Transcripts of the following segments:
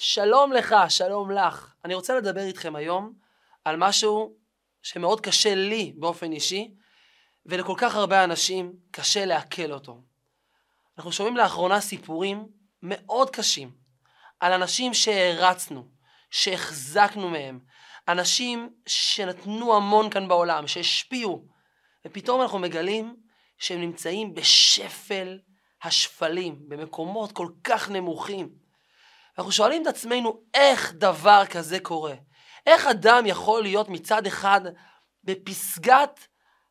שלום לך, שלום לך. אני רוצה לדבר איתכם היום על משהו שמאוד קשה לי באופן אישי, ולכל כך הרבה אנשים קשה לעכל אותו. אנחנו שומעים לאחרונה סיפורים מאוד קשים על אנשים שהערצנו, שהחזקנו מהם, אנשים שנתנו המון כאן בעולם, שהשפיעו, ופתאום אנחנו מגלים שהם נמצאים בשפל השפלים, במקומות כל כך נמוכים. אנחנו שואלים את עצמנו איך דבר כזה קורה. איך אדם יכול להיות מצד אחד בפסגת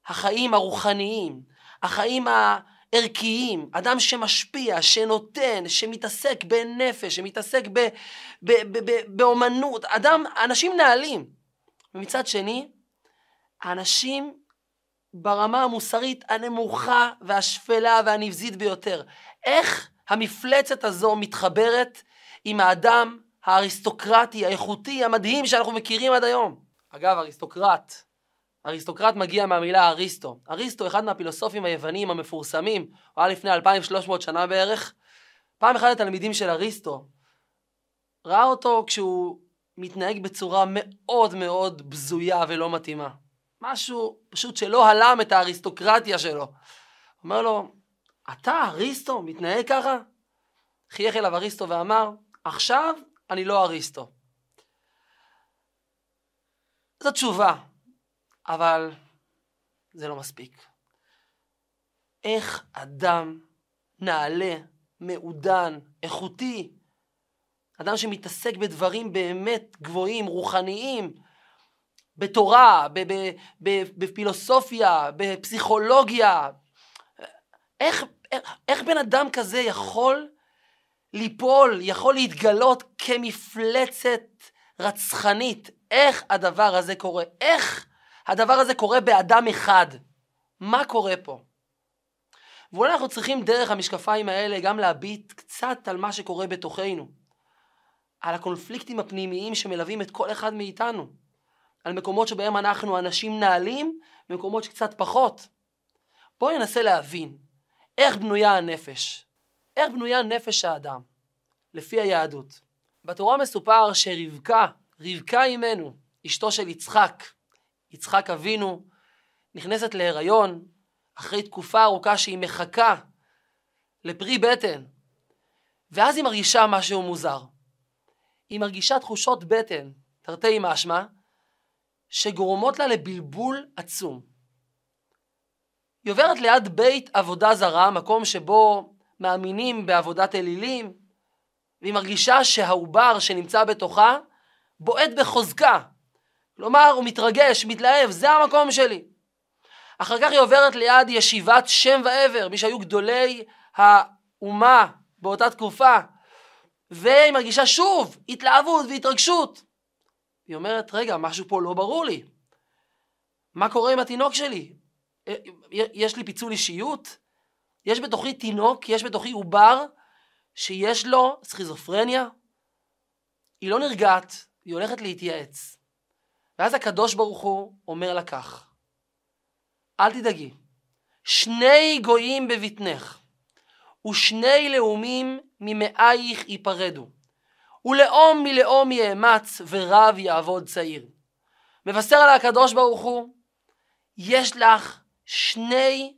החיים הרוחניים, החיים הערכיים, אדם שמשפיע, שנותן, שמתעסק בנפש, שמתעסק ב, ב, ב, ב, באומנות, אדם, אנשים נעלים. ומצד שני, האנשים ברמה המוסרית הנמוכה והשפלה והנבזית ביותר. איך המפלצת הזו מתחברת עם האדם האריסטוקרטי, האיכותי, המדהים שאנחנו מכירים עד היום. אגב, אריסטוקרט, אריסטוקרט מגיע מהמילה אריסטו. אריסטו, אחד מהפילוסופים היווניים המפורסמים, הוא היה לפני 2300 שנה בערך. פעם אחד התלמידים של אריסטו ראה אותו כשהוא מתנהג בצורה מאוד מאוד בזויה ולא מתאימה. משהו פשוט שלא הלם את האריסטוקרטיה שלו. אומר לו, אתה אריסטו מתנהג ככה? חייך אליו אריסטו ואמר, עכשיו אני לא אריסטו. זו תשובה, אבל זה לא מספיק. איך אדם נעלה, מעודן, איכותי, אדם שמתעסק בדברים באמת גבוהים, רוחניים, בתורה, בפילוסופיה, בפסיכולוגיה, איך, איך, איך בן אדם כזה יכול ליפול, יכול להתגלות כמפלצת רצחנית. איך הדבר הזה קורה? איך הדבר הזה קורה באדם אחד? מה קורה פה? ואולי אנחנו צריכים דרך המשקפיים האלה גם להביט קצת על מה שקורה בתוכנו. על הקונפליקטים הפנימיים שמלווים את כל אחד מאיתנו. על מקומות שבהם אנחנו אנשים נעלים, ומקומות שקצת פחות. בואו ננסה להבין איך בנויה הנפש. איך בנויה נפש האדם, לפי היהדות. בתורה מסופר שרבקה, רבקה אימנו, אשתו של יצחק, יצחק אבינו, נכנסת להיריון אחרי תקופה ארוכה שהיא מחכה לפרי בטן, ואז היא מרגישה משהו מוזר. היא מרגישה תחושות בטן, תרתי משמע, שגורמות לה לבלבול עצום. היא עוברת ליד בית עבודה זרה, מקום שבו מאמינים בעבודת אלילים, והיא מרגישה שהעובר שנמצא בתוכה בועט בחוזקה. כלומר, הוא מתרגש, מתלהב, זה המקום שלי. אחר כך היא עוברת ליד ישיבת שם ועבר, מי שהיו גדולי האומה באותה תקופה, והיא מרגישה שוב התלהבות והתרגשות. היא אומרת, רגע, משהו פה לא ברור לי. מה קורה עם התינוק שלי? אה, יש לי פיצול אישיות? יש בתוכי תינוק, יש בתוכי עובר שיש לו סכיזופרניה, היא לא נרגעת, היא הולכת להתייעץ. ואז הקדוש ברוך הוא אומר לה כך, אל תדאגי, שני גויים בבטנך, ושני לאומים ממאייך ייפרדו, ולאום מלאום יאמץ, ורב יעבוד צעיר. מבשר על הקדוש ברוך הוא, יש לך שני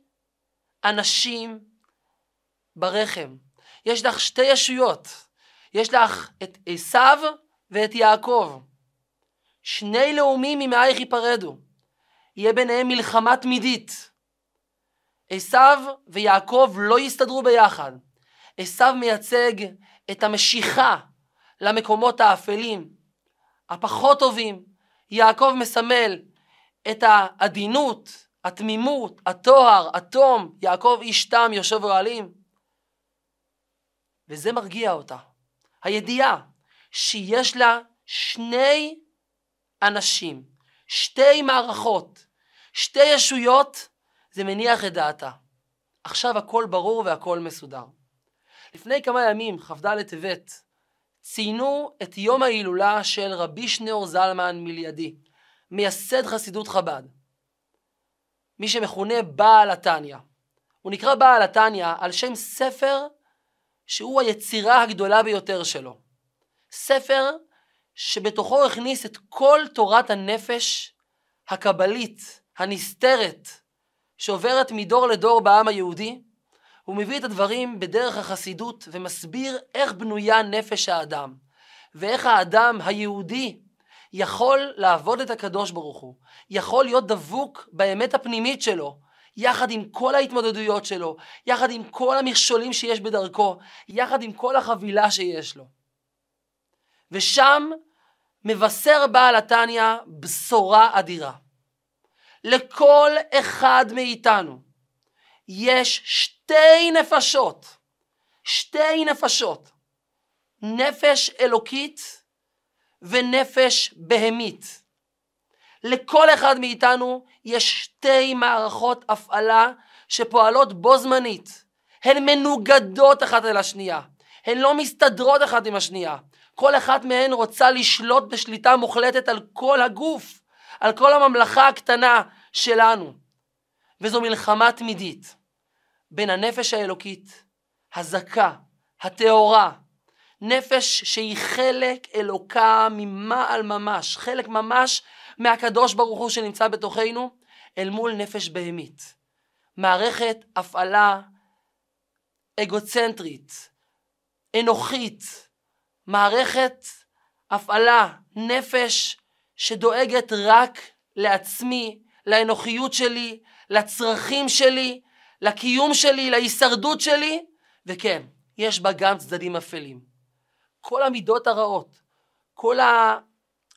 אנשים ברחם. יש לך שתי ישויות. יש לך את עשיו ואת יעקב. שני לאומים ממאייך ייפרדו. יהיה ביניהם מלחמה תמידית. עשיו ויעקב לא יסתדרו ביחד. עשיו מייצג את המשיכה למקומות האפלים, הפחות טובים. יעקב מסמל את העדינות, התמימות, הטוהר, התום, יעקב איש תם יושב אוהלים. וזה מרגיע אותה. הידיעה שיש לה שני אנשים, שתי מערכות, שתי ישויות, זה מניח את דעתה. עכשיו הכל ברור והכל מסודר. לפני כמה ימים, כ"ד טבת, ציינו את יום ההילולה של רבי שניאור זלמן מלידי, מייסד חסידות חב"ד. מי שמכונה בעל התניא. הוא נקרא בעל התניא על שם ספר שהוא היצירה הגדולה ביותר שלו. ספר שבתוכו הכניס את כל תורת הנפש הקבלית, הנסתרת, שעוברת מדור לדור בעם היהודי, הוא מביא את הדברים בדרך החסידות ומסביר איך בנויה נפש האדם, ואיך האדם היהודי יכול לעבוד את הקדוש ברוך הוא, יכול להיות דבוק באמת הפנימית שלו, יחד עם כל ההתמודדויות שלו, יחד עם כל המכשולים שיש בדרכו, יחד עם כל החבילה שיש לו. ושם מבשר בעל התניא בשורה אדירה. לכל אחד מאיתנו יש שתי נפשות, שתי נפשות, נפש אלוקית ונפש בהמית. לכל אחד מאיתנו יש שתי מערכות הפעלה שפועלות בו זמנית. הן מנוגדות אחת אל השנייה. הן לא מסתדרות אחת עם השנייה. כל אחת מהן רוצה לשלוט בשליטה מוחלטת על כל הגוף, על כל הממלכה הקטנה שלנו. וזו מלחמה תמידית בין הנפש האלוקית, הזכה, הטהורה, נפש שהיא חלק אלוקה ממעל ממש, חלק ממש מהקדוש ברוך הוא שנמצא בתוכנו, אל מול נפש בהמית. מערכת הפעלה אגוצנטרית, אנוכית, מערכת הפעלה, נפש שדואגת רק לעצמי, לאנוכיות שלי, לצרכים שלי, לקיום שלי, להישרדות שלי, וכן, יש בה גם צדדים אפלים. כל המידות הרעות, כל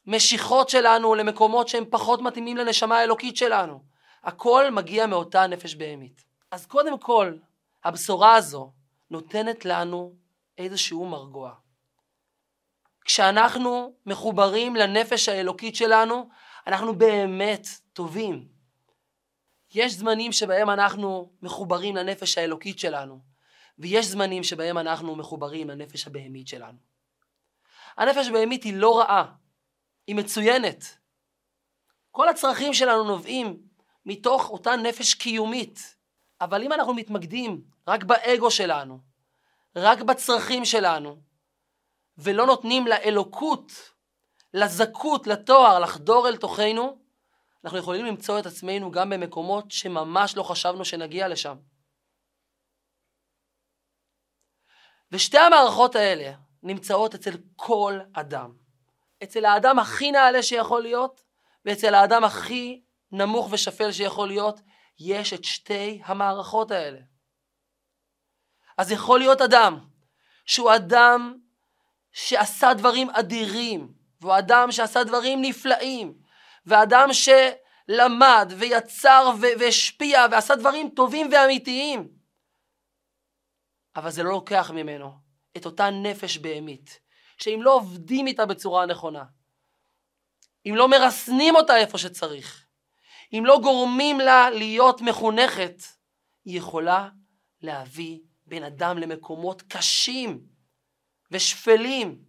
המשיכות שלנו למקומות שהם פחות מתאימים לנשמה האלוקית שלנו, הכל מגיע מאותה נפש בהמית. אז קודם כל, הבשורה הזו נותנת לנו איזשהו מרגוע. כשאנחנו מחוברים לנפש האלוקית שלנו, אנחנו באמת טובים. יש זמנים שבהם אנחנו מחוברים לנפש האלוקית שלנו, ויש זמנים שבהם אנחנו מחוברים לנפש הבהמית שלנו. הנפש הבהמית היא לא רעה, היא מצוינת. כל הצרכים שלנו נובעים מתוך אותה נפש קיומית. אבל אם אנחנו מתמקדים רק באגו שלנו, רק בצרכים שלנו, ולא נותנים לאלוקות, לזכות, לתואר, לחדור אל תוכנו, אנחנו יכולים למצוא את עצמנו גם במקומות שממש לא חשבנו שנגיע לשם. ושתי המערכות האלה נמצאות אצל כל אדם. אצל האדם הכי נעלה שיכול להיות, ואצל האדם הכי נמוך ושפל שיכול להיות, יש את שתי המערכות האלה. אז יכול להיות אדם שהוא אדם שעשה דברים אדירים, והוא אדם שעשה דברים נפלאים, ואדם שלמד ויצר והשפיע ועשה דברים טובים ואמיתיים. אבל זה לא לוקח ממנו את אותה נפש בהמית, שאם לא עובדים איתה בצורה הנכונה, אם לא מרסנים אותה איפה שצריך, אם לא גורמים לה להיות מחונכת, היא יכולה להביא בן אדם למקומות קשים ושפלים.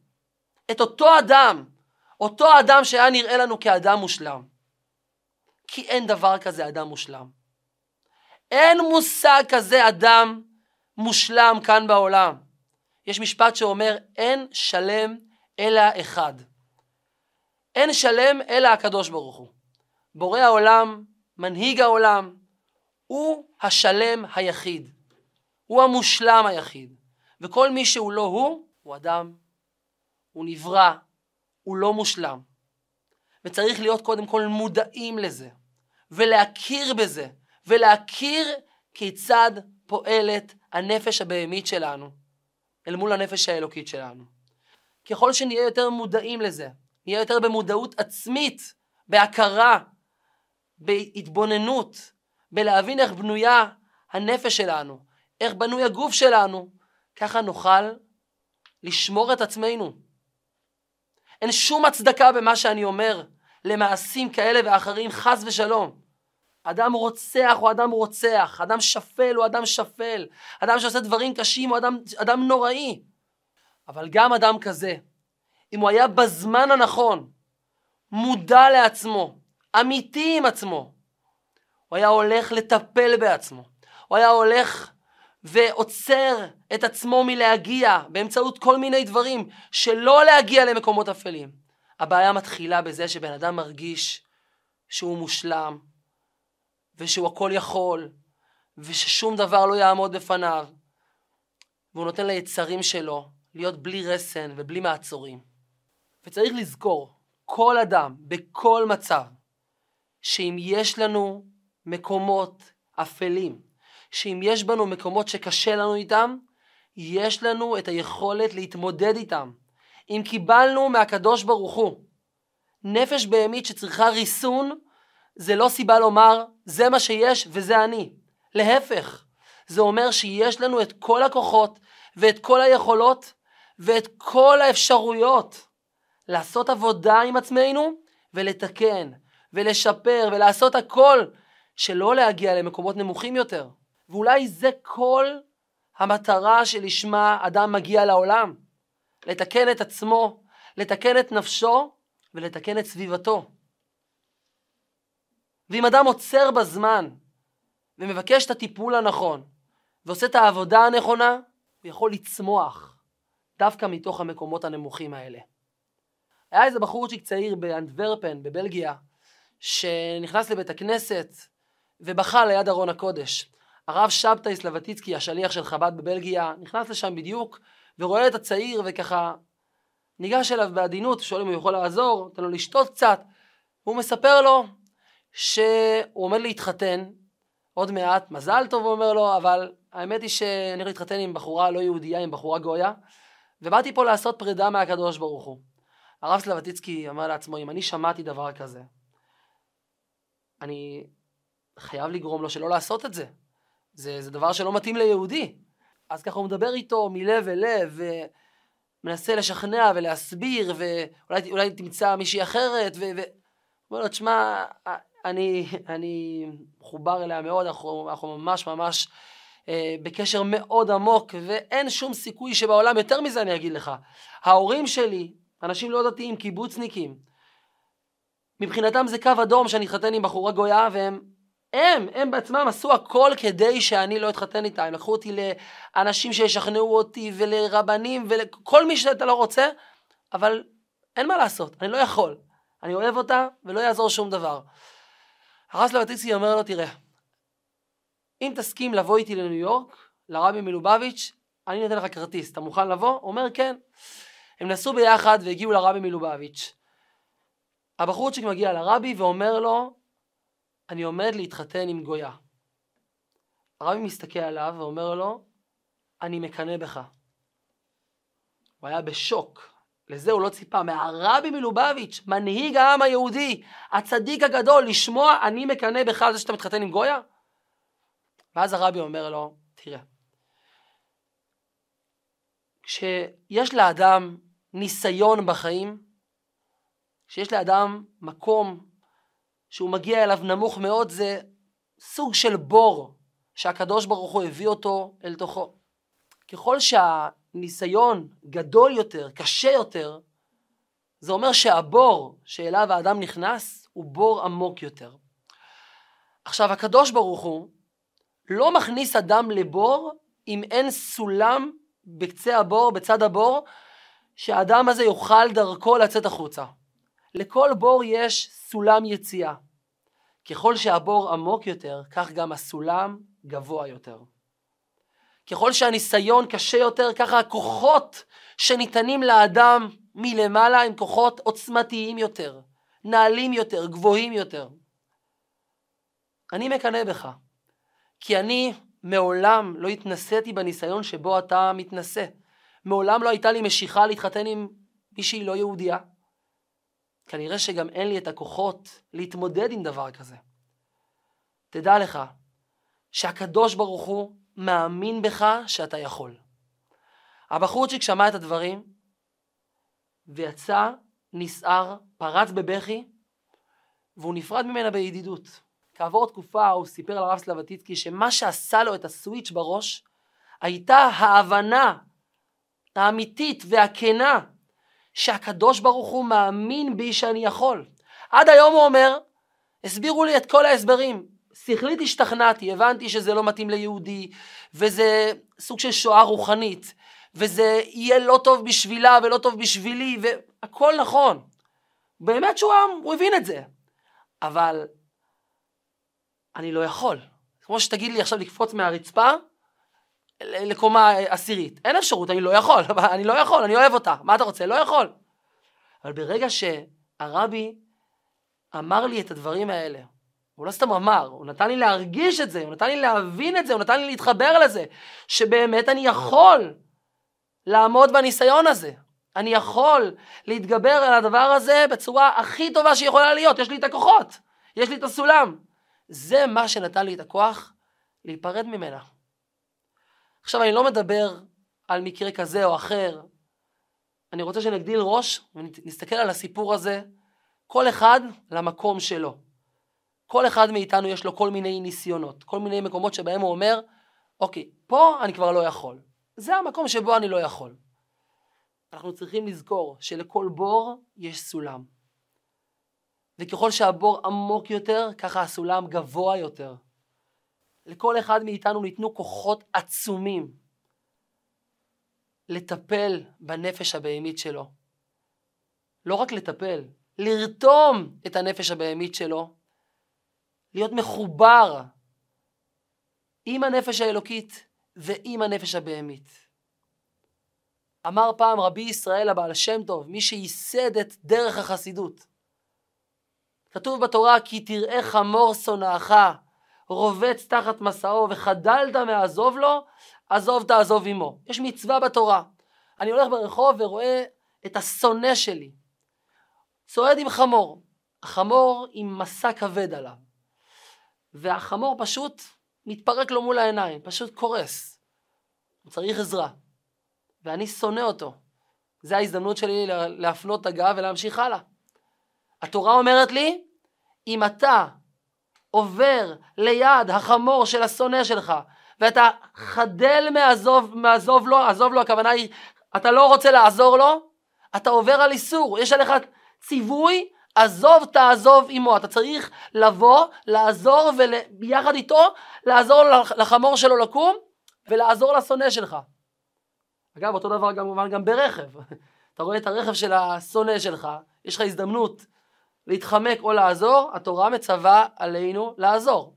את אותו אדם, אותו אדם שהיה נראה לנו כאדם מושלם. כי אין דבר כזה אדם מושלם. אין מושג כזה אדם מושלם כאן בעולם. יש משפט שאומר אין שלם אלא אחד. אין שלם אלא הקדוש ברוך הוא. בורא העולם, מנהיג העולם, הוא השלם היחיד. הוא המושלם היחיד. וכל מי שהוא לא הוא, הוא אדם, הוא נברא, הוא לא מושלם. וצריך להיות קודם כל מודעים לזה, ולהכיר בזה, ולהכיר כיצד פועלת הנפש הבהמית שלנו אל מול הנפש האלוקית שלנו. ככל שנהיה יותר מודעים לזה, נהיה יותר במודעות עצמית, בהכרה, בהתבוננות, בלהבין איך בנויה הנפש שלנו, איך בנוי הגוף שלנו, ככה נוכל לשמור את עצמנו. אין שום הצדקה במה שאני אומר למעשים כאלה ואחרים, חס ושלום. אדם רוצח הוא אדם רוצח, אדם שפל הוא אדם שפל, אדם שעושה דברים קשים הוא אדם, אדם נוראי. אבל גם אדם כזה, אם הוא היה בזמן הנכון, מודע לעצמו, אמיתי עם עצמו, הוא היה הולך לטפל בעצמו, הוא היה הולך ועוצר את עצמו מלהגיע באמצעות כל מיני דברים שלא להגיע למקומות אפלים. הבעיה מתחילה בזה שבן אדם מרגיש שהוא מושלם ושהוא הכל יכול וששום דבר לא יעמוד בפניו והוא נותן ליצרים שלו להיות בלי רסן ובלי מעצורים. וצריך לזכור, כל אדם, בכל מצב, שאם יש לנו מקומות אפלים, שאם יש בנו מקומות שקשה לנו איתם, יש לנו את היכולת להתמודד איתם. אם קיבלנו מהקדוש ברוך הוא נפש בהמית שצריכה ריסון, זה לא סיבה לומר, זה מה שיש וזה אני. להפך, זה אומר שיש לנו את כל הכוחות ואת כל היכולות ואת כל האפשרויות לעשות עבודה עם עצמנו ולתקן ולשפר ולעשות הכל שלא להגיע למקומות נמוכים יותר. ואולי זה כל המטרה שלשמה אדם מגיע לעולם. לתקן את עצמו, לתקן את נפשו ולתקן את סביבתו. ואם אדם עוצר בזמן ומבקש את הטיפול הנכון ועושה את העבודה הנכונה, הוא יכול לצמוח דווקא מתוך המקומות הנמוכים האלה. היה איזה בחורצ'יק צעיר באנטוורפן, בבלגיה, שנכנס לבית הכנסת ובכה ליד ארון הקודש. הרב שבתאי סלבטיצקי, השליח של חב"ד בבלגיה, נכנס לשם בדיוק ורואה את הצעיר וככה ניגש אליו בעדינות, שואל אם הוא יכול לעזור, נותן לו לשתות קצת. והוא מספר לו שהוא עומד להתחתן עוד מעט, מזל טוב הוא אומר לו, אבל האמת היא שאני הולך להתחתן עם בחורה לא יהודייה, עם בחורה גויה, ובאתי פה לעשות פרידה מהקדוש ברוך הוא. הרב סלבטיצקי אמר לעצמו, אם אני שמעתי דבר כזה, אני חייב לגרום לו שלא לעשות את זה. זה, זה דבר שלא מתאים ליהודי. אז ככה הוא מדבר איתו מלב אל לב, ומנסה לשכנע ולהסביר, ואולי תמצא מישהי אחרת, ו... ו... אומר לו, תשמע, אני, אני מחובר אליה מאוד, אנחנו, אנחנו ממש ממש אה, בקשר מאוד עמוק, ואין שום סיכוי שבעולם, יותר מזה אני אגיד לך, ההורים שלי, אנשים לא דתיים, קיבוצניקים, מבחינתם זה קו אדום שאני אתחתן עם בחורה גויה, והם הם, הם בעצמם עשו הכל כדי שאני לא אתחתן איתה. הם לקחו אותי לאנשים שישכנעו אותי ולרבנים ולכל מי שאתה לא רוצה, אבל אין מה לעשות, אני לא יכול. אני אוהב אותה ולא יעזור שום דבר. הרס לבטיסקי אומר לו, תראה, אם תסכים לבוא איתי לניו יורק, לרבי מלובביץ', אני נותן לך כרטיס, אתה מוכן לבוא? הוא אומר, כן. הם נסעו ביחד והגיעו לרבי מלובביץ'. הבחורצ'יק מגיע לרבי ואומר לו, אני עומד להתחתן עם גויה. הרבי מסתכל עליו ואומר לו, אני מקנא בך. הוא היה בשוק. לזה הוא לא ציפה. מהרבי מלובביץ', מנהיג העם היהודי, הצדיק הגדול, לשמוע, אני מקנא בך על זה שאתה מתחתן עם גויה? ואז הרבי אומר לו, תראה, כשיש לאדם ניסיון בחיים, כשיש לאדם מקום שהוא מגיע אליו נמוך מאוד, זה סוג של בור שהקדוש ברוך הוא הביא אותו אל תוכו. ככל שהניסיון גדול יותר, קשה יותר, זה אומר שהבור שאליו האדם נכנס הוא בור עמוק יותר. עכשיו הקדוש ברוך הוא לא מכניס אדם לבור אם אין סולם בקצה הבור, בצד הבור, שהאדם הזה יוכל דרכו לצאת החוצה. לכל בור יש סולם יציאה. ככל שהבור עמוק יותר, כך גם הסולם גבוה יותר. ככל שהניסיון קשה יותר, ככה הכוחות שניתנים לאדם מלמעלה הם כוחות עוצמתיים יותר, נעלים יותר, גבוהים יותר. אני מקנא בך, כי אני מעולם לא התנסיתי בניסיון שבו אתה מתנשא. מעולם לא הייתה לי משיכה להתחתן עם מישהי לא יהודייה. כנראה שגם אין לי את הכוחות להתמודד עם דבר כזה. תדע לך שהקדוש ברוך הוא מאמין בך שאתה יכול. הבחורצ'יק שמע את הדברים ויצא, נסער, פרץ בבכי והוא נפרד ממנה בידידות. כעבור תקופה הוא סיפר לרב סלבטיצקי שמה שעשה לו את הסוויץ' בראש הייתה ההבנה האמיתית והכנה שהקדוש ברוך הוא מאמין בי שאני יכול. עד היום הוא אומר, הסבירו לי את כל ההסברים, שכלית השתכנעתי, הבנתי שזה לא מתאים ליהודי, וזה סוג של שואה רוחנית, וזה יהיה לא טוב בשבילה ולא טוב בשבילי, והכל נכון. באמת שהוא הוא הבין את זה. אבל אני לא יכול. כמו שתגיד לי עכשיו לקפוץ מהרצפה לקומה עשירית. אין אפשרות, אני לא יכול, אני לא יכול, אני אוהב אותה. מה אתה רוצה? לא יכול. אבל ברגע שהרבי אמר לי את הדברים האלה, הוא לא סתם אמר, הוא נתן לי להרגיש את זה, הוא נתן לי להבין את זה, הוא נתן לי להתחבר לזה, שבאמת אני יכול לעמוד בניסיון הזה. אני יכול להתגבר על הדבר הזה בצורה הכי טובה שיכולה להיות, יש לי את הכוחות, יש לי את הסולם. זה מה שנתן לי את הכוח להיפרד ממנה. עכשיו אני לא מדבר על מקרה כזה או אחר, אני רוצה שנגדיל ראש ונסתכל על הסיפור הזה, כל אחד למקום שלו. כל אחד מאיתנו יש לו כל מיני ניסיונות, כל מיני מקומות שבהם הוא אומר, אוקיי, פה אני כבר לא יכול. זה המקום שבו אני לא יכול. אנחנו צריכים לזכור שלכל בור יש סולם. וככל שהבור עמוק יותר, ככה הסולם גבוה יותר. לכל אחד מאיתנו ניתנו כוחות עצומים לטפל בנפש הבהמית שלו. לא רק לטפל, לרתום את הנפש הבהמית שלו, להיות מחובר עם הנפש האלוקית ועם הנפש הבהמית. אמר פעם רבי ישראל הבעל שם טוב, מי שייסד את דרך החסידות. כתוב בתורה כי תראה חמור שונאך רובץ תחת מסעו וחדלת מעזוב לו, עזוב תעזוב עמו. יש מצווה בתורה. אני הולך ברחוב ורואה את השונא שלי. צועד עם חמור. החמור עם מסע כבד עליו. והחמור פשוט מתפרק לו מול העיניים, פשוט קורס. הוא צריך עזרה. ואני שונא אותו. זו ההזדמנות שלי להפנות את הגב ולהמשיך הלאה. התורה אומרת לי, אם אתה עובר ליד החמור של השונא שלך, ואתה חדל מעזוב, מעזוב לו, עזוב לו, הכוונה היא, אתה לא רוצה לעזור לו, אתה עובר על איסור, יש עליך ציווי, עזוב תעזוב עמו, אתה צריך לבוא, לעזור וביחד איתו, לעזור לחמור שלו לקום, ולעזור לשונא שלך. אגב, אותו דבר כמובן גם ברכב. אתה רואה את הרכב של השונא שלך, יש לך הזדמנות להתחמק או לעזור, התורה מצווה עלינו לעזור.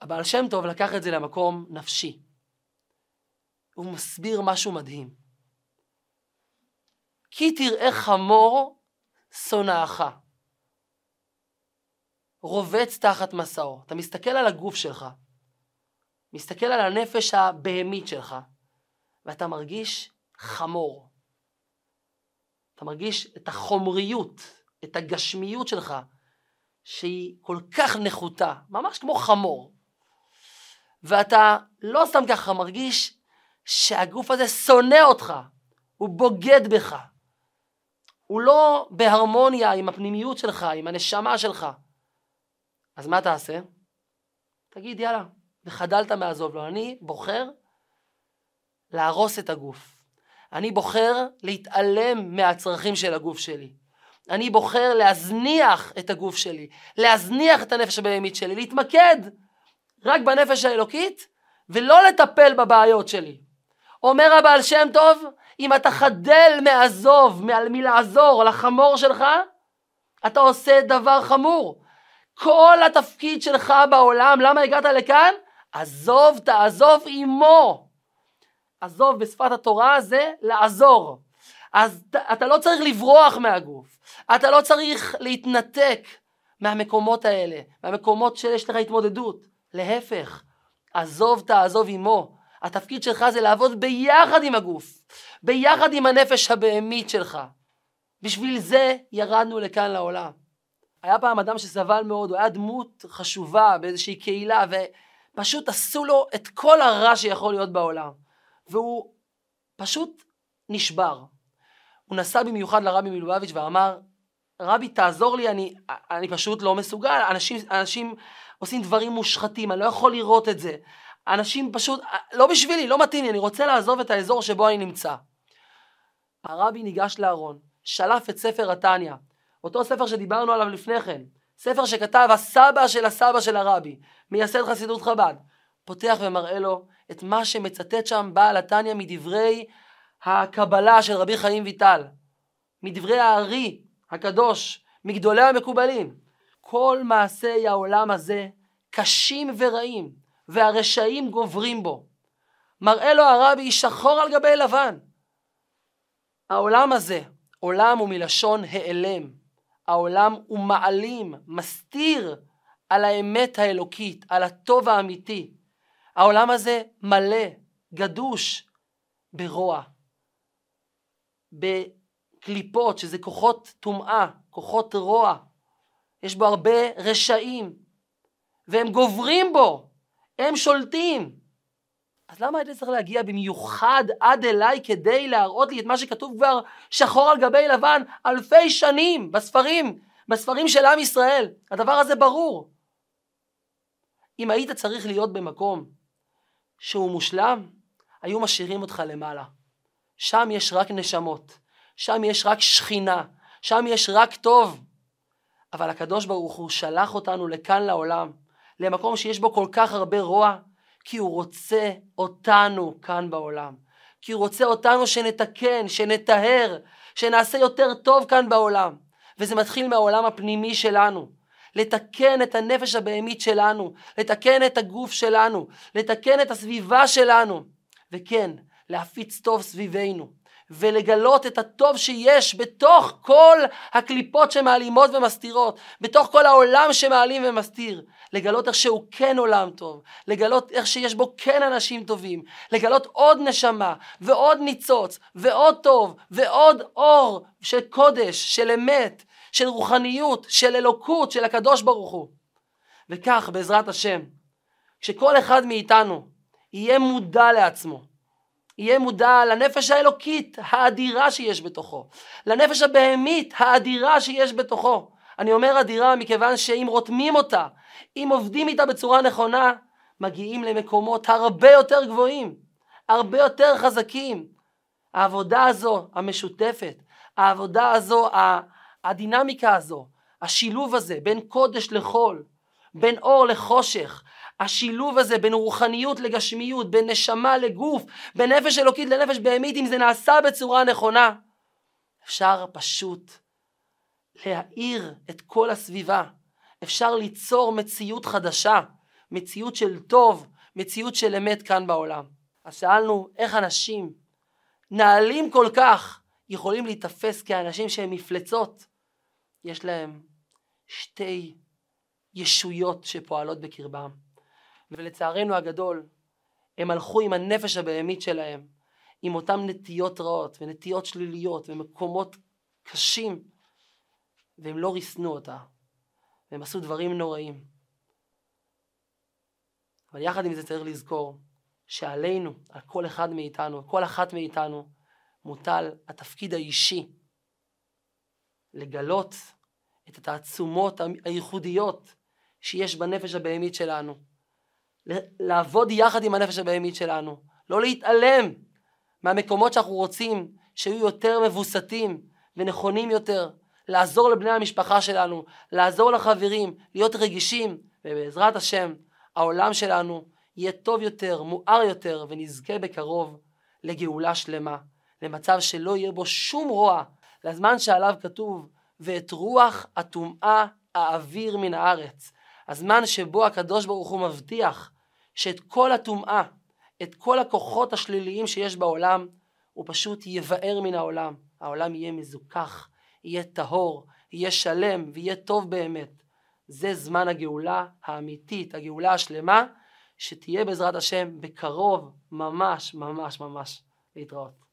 הבעל שם טוב לקח את זה למקום נפשי. הוא מסביר משהו מדהים. כי תראה חמור שונאך. רובץ תחת מסעו. אתה מסתכל על הגוף שלך, מסתכל על הנפש הבהמית שלך, ואתה מרגיש חמור. אתה מרגיש את החומריות, את הגשמיות שלך, שהיא כל כך נחותה, ממש כמו חמור. ואתה לא סתם ככה מרגיש שהגוף הזה שונא אותך, הוא בוגד בך. הוא לא בהרמוניה עם הפנימיות שלך, עם הנשמה שלך. אז מה תעשה? תגיד יאללה, וחדלת מעזוב לו. אני בוחר להרוס את הגוף. אני בוחר להתעלם מהצרכים של הגוף שלי. אני בוחר להזניח את הגוף שלי, להזניח את הנפש הבהמית שלי, להתמקד רק בנפש האלוקית ולא לטפל בבעיות שלי. אומר הבעל שם טוב, אם אתה חדל מעזוב, מלעזור לחמור שלך, אתה עושה דבר חמור. כל התפקיד שלך בעולם, למה הגעת לכאן? עזוב, תעזוב עמו. עזוב בשפת התורה זה לעזור. אז אתה לא צריך לברוח מהגוף, אתה לא צריך להתנתק מהמקומות האלה, מהמקומות שיש לך התמודדות. להפך, עזוב תעזוב עמו. התפקיד שלך זה לעבוד ביחד עם הגוף, ביחד עם הנפש הבהמית שלך. בשביל זה ירדנו לכאן לעולם. היה פעם אדם שסבל מאוד, הוא היה דמות חשובה באיזושהי קהילה, ופשוט עשו לו את כל הרע שיכול להיות בעולם. והוא פשוט נשבר. הוא נסע במיוחד לרבי מלובביץ' ואמר, רבי תעזור לי, אני, אני פשוט לא מסוגל, אנשים, אנשים עושים דברים מושחתים, אני לא יכול לראות את זה. אנשים פשוט, לא בשבילי, לא מתאים לי, אני רוצה לעזוב את האזור שבו אני נמצא. הרבי ניגש לארון, שלף את ספר התניא, אותו ספר שדיברנו עליו לפני כן, ספר שכתב הסבא של הסבא של הרבי, מייסד חסידות חב"ד, פותח ומראה לו את מה שמצטט שם בעל התניא מדברי הקבלה של רבי חיים ויטל, מדברי הארי הקדוש, מגדולי המקובלים. כל מעשי העולם הזה קשים ורעים, והרשעים גוברים בו. מראה לו הרבי שחור על גבי לבן. העולם הזה, עולם הוא מלשון העלם. העולם הוא מעלים, מסתיר על האמת האלוקית, על הטוב האמיתי. העולם הזה מלא, גדוש, ברוע, בקליפות, שזה כוחות טומאה, כוחות רוע. יש בו הרבה רשעים, והם גוברים בו, הם שולטים. אז למה הייתי צריך להגיע במיוחד עד אליי כדי להראות לי את מה שכתוב כבר שחור על גבי לבן אלפי שנים בספרים, בספרים של עם ישראל? הדבר הזה ברור. אם היית צריך להיות במקום שהוא מושלם, היו משאירים אותך למעלה. שם יש רק נשמות, שם יש רק שכינה, שם יש רק טוב. אבל הקדוש ברוך הוא שלח אותנו לכאן לעולם, למקום שיש בו כל כך הרבה רוע, כי הוא רוצה אותנו כאן בעולם. כי הוא רוצה אותנו שנתקן, שנטהר, שנעשה יותר טוב כאן בעולם. וזה מתחיל מהעולם הפנימי שלנו. לתקן את הנפש הבהמית שלנו, לתקן את הגוף שלנו, לתקן את הסביבה שלנו, וכן, להפיץ טוב סביבנו, ולגלות את הטוב שיש בתוך כל הקליפות שמעלימות ומסתירות, בתוך כל העולם שמעלים ומסתיר, לגלות איך שהוא כן עולם טוב, לגלות איך שיש בו כן אנשים טובים, לגלות עוד נשמה ועוד ניצוץ ועוד טוב ועוד אור של קודש, של אמת, של רוחניות, של אלוקות, של הקדוש ברוך הוא. וכך בעזרת השם, כשכל אחד מאיתנו יהיה מודע לעצמו, יהיה מודע לנפש האלוקית האדירה שיש בתוכו, לנפש הבהמית האדירה שיש בתוכו. אני אומר אדירה מכיוון שאם רותמים אותה, אם עובדים איתה בצורה נכונה, מגיעים למקומות הרבה יותר גבוהים, הרבה יותר חזקים. העבודה הזו המשותפת, העבודה הזו הדינמיקה הזו, השילוב הזה בין קודש לחול, בין אור לחושך, השילוב הזה בין רוחניות לגשמיות, בין נשמה לגוף, בין נפש אלוקית לנפש בהמית, אם זה נעשה בצורה נכונה, אפשר פשוט להאיר את כל הסביבה. אפשר ליצור מציאות חדשה, מציאות של טוב, מציאות של אמת כאן בעולם. אז שאלנו איך אנשים נעלים כל כך יכולים להיתפס כאנשים שהם מפלצות, יש להם שתי ישויות שפועלות בקרבם. ולצערנו הגדול, הם הלכו עם הנפש הבהמית שלהם, עם אותן נטיות רעות ונטיות שליליות ומקומות קשים, והם לא ריסנו אותה, והם עשו דברים נוראים. אבל יחד עם זה צריך לזכור שעלינו, על כל אחד מאיתנו, כל אחת מאיתנו, מוטל התפקיד האישי לגלות את התעצומות הייחודיות שיש בנפש הבהמית שלנו. לעבוד יחד עם הנפש הבהמית שלנו. לא להתעלם מהמקומות שאנחנו רוצים שיהיו יותר מבוסתים ונכונים יותר. לעזור לבני המשפחה שלנו, לעזור לחברים, להיות רגישים, ובעזרת השם העולם שלנו יהיה טוב יותר, מואר יותר, ונזכה בקרוב לגאולה שלמה, למצב שלא יהיה בו שום רוע לזמן שעליו כתוב, ואת רוח הטומאה האוויר מן הארץ. הזמן שבו הקדוש ברוך הוא מבטיח שאת כל הטומאה, את כל הכוחות השליליים שיש בעולם, הוא פשוט יבער מן העולם. העולם יהיה מזוכח, יהיה טהור, יהיה שלם ויהיה טוב באמת. זה זמן הגאולה האמיתית, הגאולה השלמה, שתהיה בעזרת השם בקרוב, ממש ממש ממש להתראות.